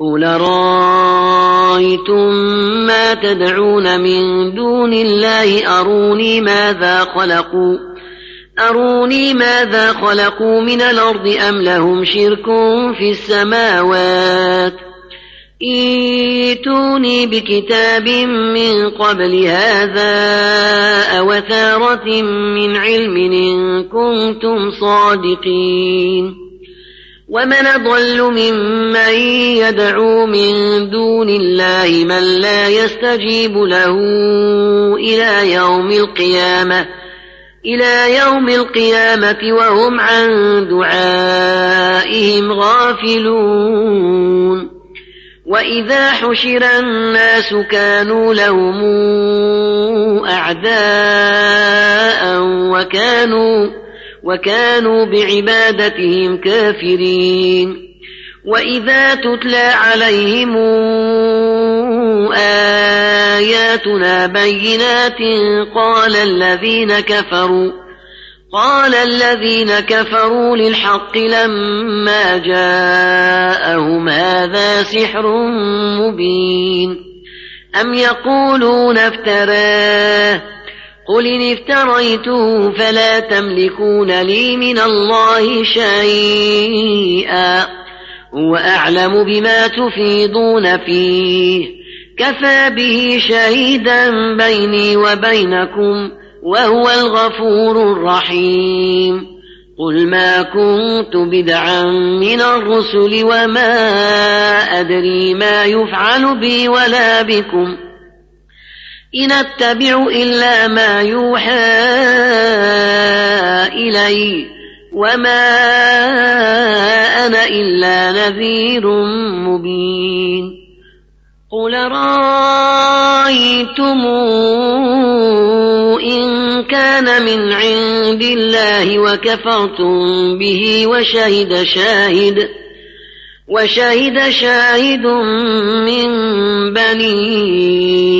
قل رأيتم ما تدعون من دون الله أروني ماذا خلقوا؟ أروني ماذا خلقوا من الأرض أم لهم شرك في السماوات؟ إيتوني بكتاب من قبل هذا أوثارة من علم إن كنتم صادقين ومن أضل ممن يدعو من دون الله من لا يستجيب له إلى يوم القيامة إلى يوم القيامة وهم عن دعائهم غافلون وإذا حشر الناس كانوا لهم أعداء وكانوا وكانوا بعبادتهم كافرين. وإذا تتلى عليهم آياتنا بينات قال الذين كفروا قال الذين كفروا للحق لما جاءهم هذا سحر مبين. أم يقولون افتراه؟ قل إن افتريته فلا تملكون لي من الله شيئا. هو أعلم بما تفيضون فيه. كفى به شهيدا بيني وبينكم وهو الغفور الرحيم. قل ما كنت بدعا من الرسل وما أدري ما يفعل بي ولا بكم. إن أتبع إلا ما يوحى إلي وما أنا إلا نذير مبين. قل رأيتم إن كان من عند الله وكفرتم به وشهد شاهد وشهد شاهد من بني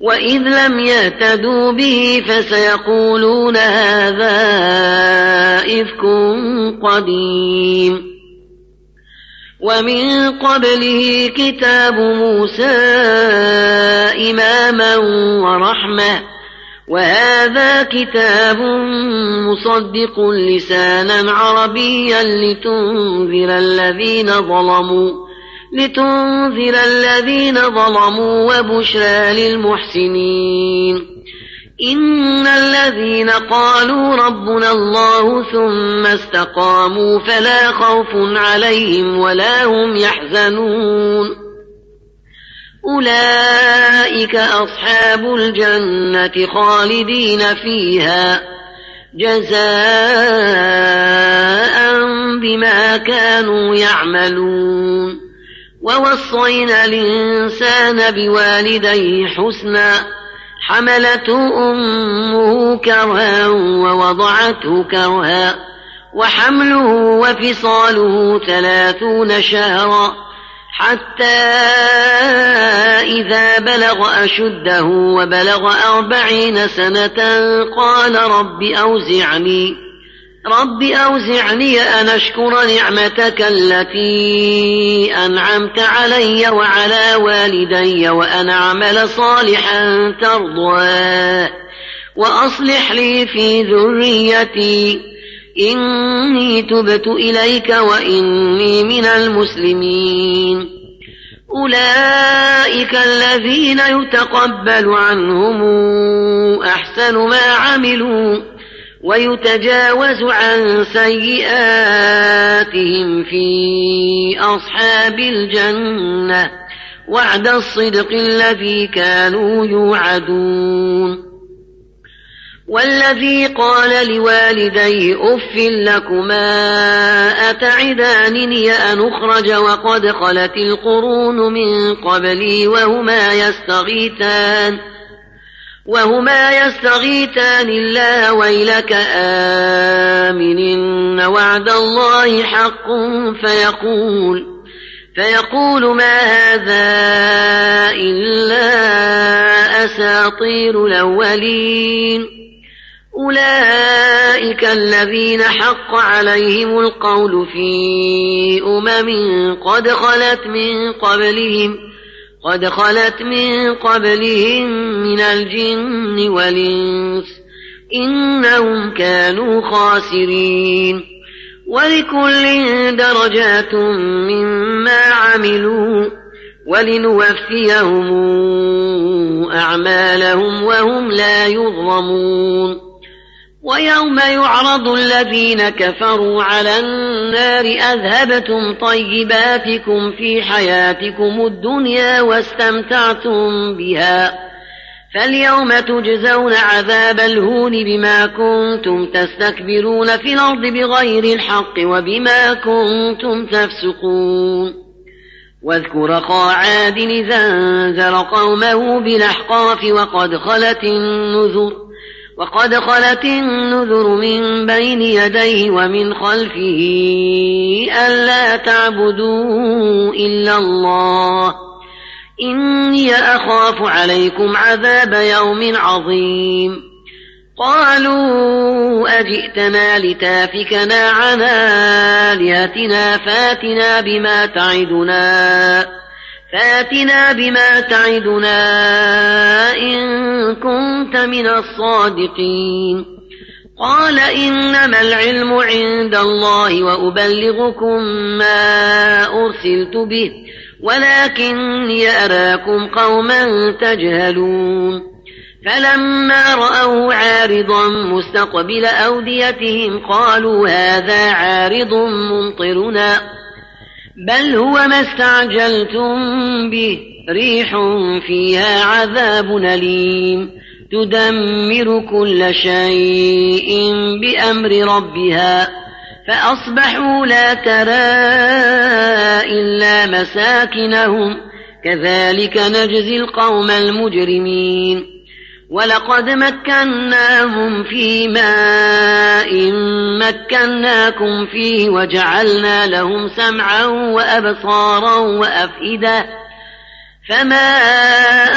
وإذ لم يهتدوا به فسيقولون هذا إفك قديم ومن قبله كتاب موسى إماما ورحمة وهذا كتاب مصدق لسانا عربيا لتنذر الذين ظلموا لتنذر الذين ظلموا وبشرى للمحسنين. إن الذين قالوا ربنا الله ثم استقاموا فلا خوف عليهم ولا هم يحزنون. أولئك أصحاب الجنة خالدين فيها. جزاء بما كانوا يعملون. ووصينا الإنسان بوالديه حسنا حملته أمه كرها ووضعته كرها وحمله وفصاله ثلاثون شهرا حتى إذا بلغ أشده وبلغ أربعين سنة قال رب أوزعني. رب أوزعني أن أشكر نعمتك التي أنعمت علي وعلى والدي وأن أعمل صالحا ترضاه وأصلح لي في ذريتي إني تبت إليك وإني من المسلمين أولئك الذين يتقبل عنهم أحسن ما عملوا ويتجاوز عن سيئاتهم في أصحاب الجنة وعد الصدق الذي كانوا يوعدون. والذي قال لوالديه أف لكما أتعدانني أن أخرج وقد خلت القرون من قبلي وهما يستغيثان وهما يستغيثان الله ويلك آمن وعد الله حق فيقول فيقول ما هذا إلا أساطير الأولين. أولئك الذين حق عليهم القول في أمم قد خلت من قبلهم قد خلت من قبلهم من الجن والإنس إنهم كانوا خاسرين ولكل درجات مما عملوا ولنوفيهم أعمالهم وهم لا يظلمون ويوم يعرض الذين كفروا على النار أذهبتم طيباتكم في حياتكم الدنيا واستمتعتم بها فاليوم تجزون عذاب الهون بما كنتم تستكبرون في الأرض بغير الحق وبما كنتم تفسقون واذكر خا عاد إذا انذر قومه بالأحقاف وقد خلت النذر وقد خلت النذر من بين يديه ومن خلفه ألا تعبدوا إلا الله. إني أخاف عليكم عذاب يوم عظيم. قالوا أجئتنا لتافكنا عن آلهتنا فاتنا بما تعدنا. فاتنا بما تعدنا إن كنت من الصادقين قال إنما العلم عند الله وأبلغكم ما أرسلت به ولكني أراكم قوما تجهلون فلما رأوا عارضا مستقبل أوديتهم قالوا هذا عارض ممطرنا بل هو ما استعجلتم به. ريح فيها عذاب أليم. تدمر كل شيء بأمر ربها. فأصبحوا لا ترى إلا مساكنهم. كذلك نجزي القوم المجرمين. ولقد مكناهم في ماء مكناكم فيه وجعلنا لهم سمعا وأبصارا وأفئدة فما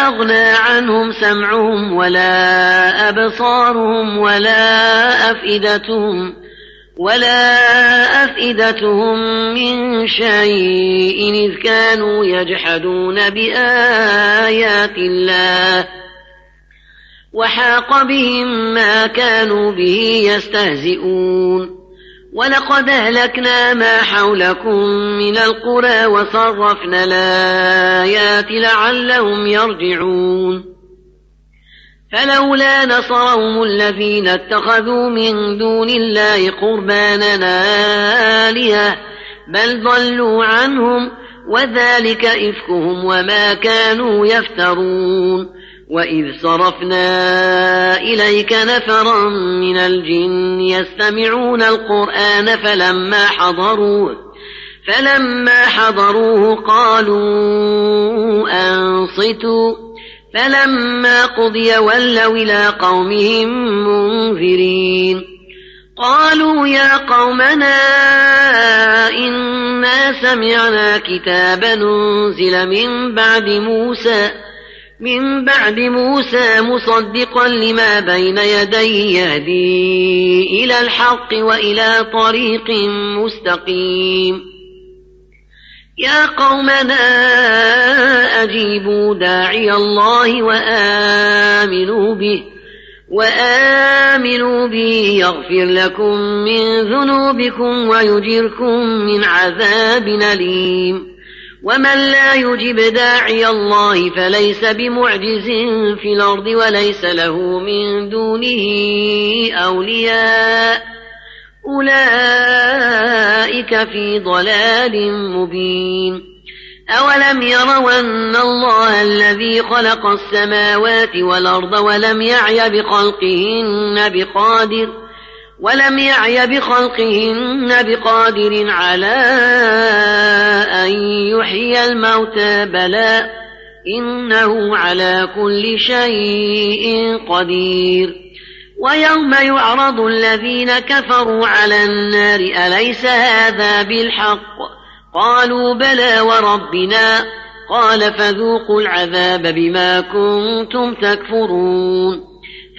أغنى عنهم سمعهم ولا أبصارهم ولا أفئدتهم ولا أفئدتهم من شيء إذ كانوا يجحدون بآيات الله وحاق بهم ما كانوا به يستهزئون. ولقد أهلكنا ما حولكم من القرى وصرفنا الآيات لعلهم يرجعون. فلولا نصرهم الذين اتخذوا من دون الله قربانا آلهة بل ضلوا عنهم وذلك إفكهم وما كانوا يفترون. وإذ صرفنا إليك نفرا من الجن يستمعون القرآن فلما حضروه فلما حضروه قالوا أنصتوا فلما قضي ولوا إلى قومهم منذرين. قالوا يا قومنا إنا سمعنا كتابا أنزل من بعد موسى من بعد موسى مصدقا لما بين يديه يهدي إلى الحق وإلى طريق مستقيم. يا قومنا أجيبوا داعي الله وآمنوا به وآمنوا به يغفر لكم من ذنوبكم ويجركم من عذاب أليم. ومن لا يجب داعي الله فليس بمعجز في الأرض وليس له من دونه أولياء أولئك في ضلال مبين أولم يروا أن الله الذي خلق السماوات والأرض ولم يعي بخلقهن بقادر ولم يعي بخلقهن بقادر على أن يحيي الموتى بلى إنه على كل شيء قدير. ويوم يعرض الذين كفروا على النار أليس هذا بالحق؟ قالوا بلى وربنا. قال فذوقوا العذاب بما كنتم تكفرون.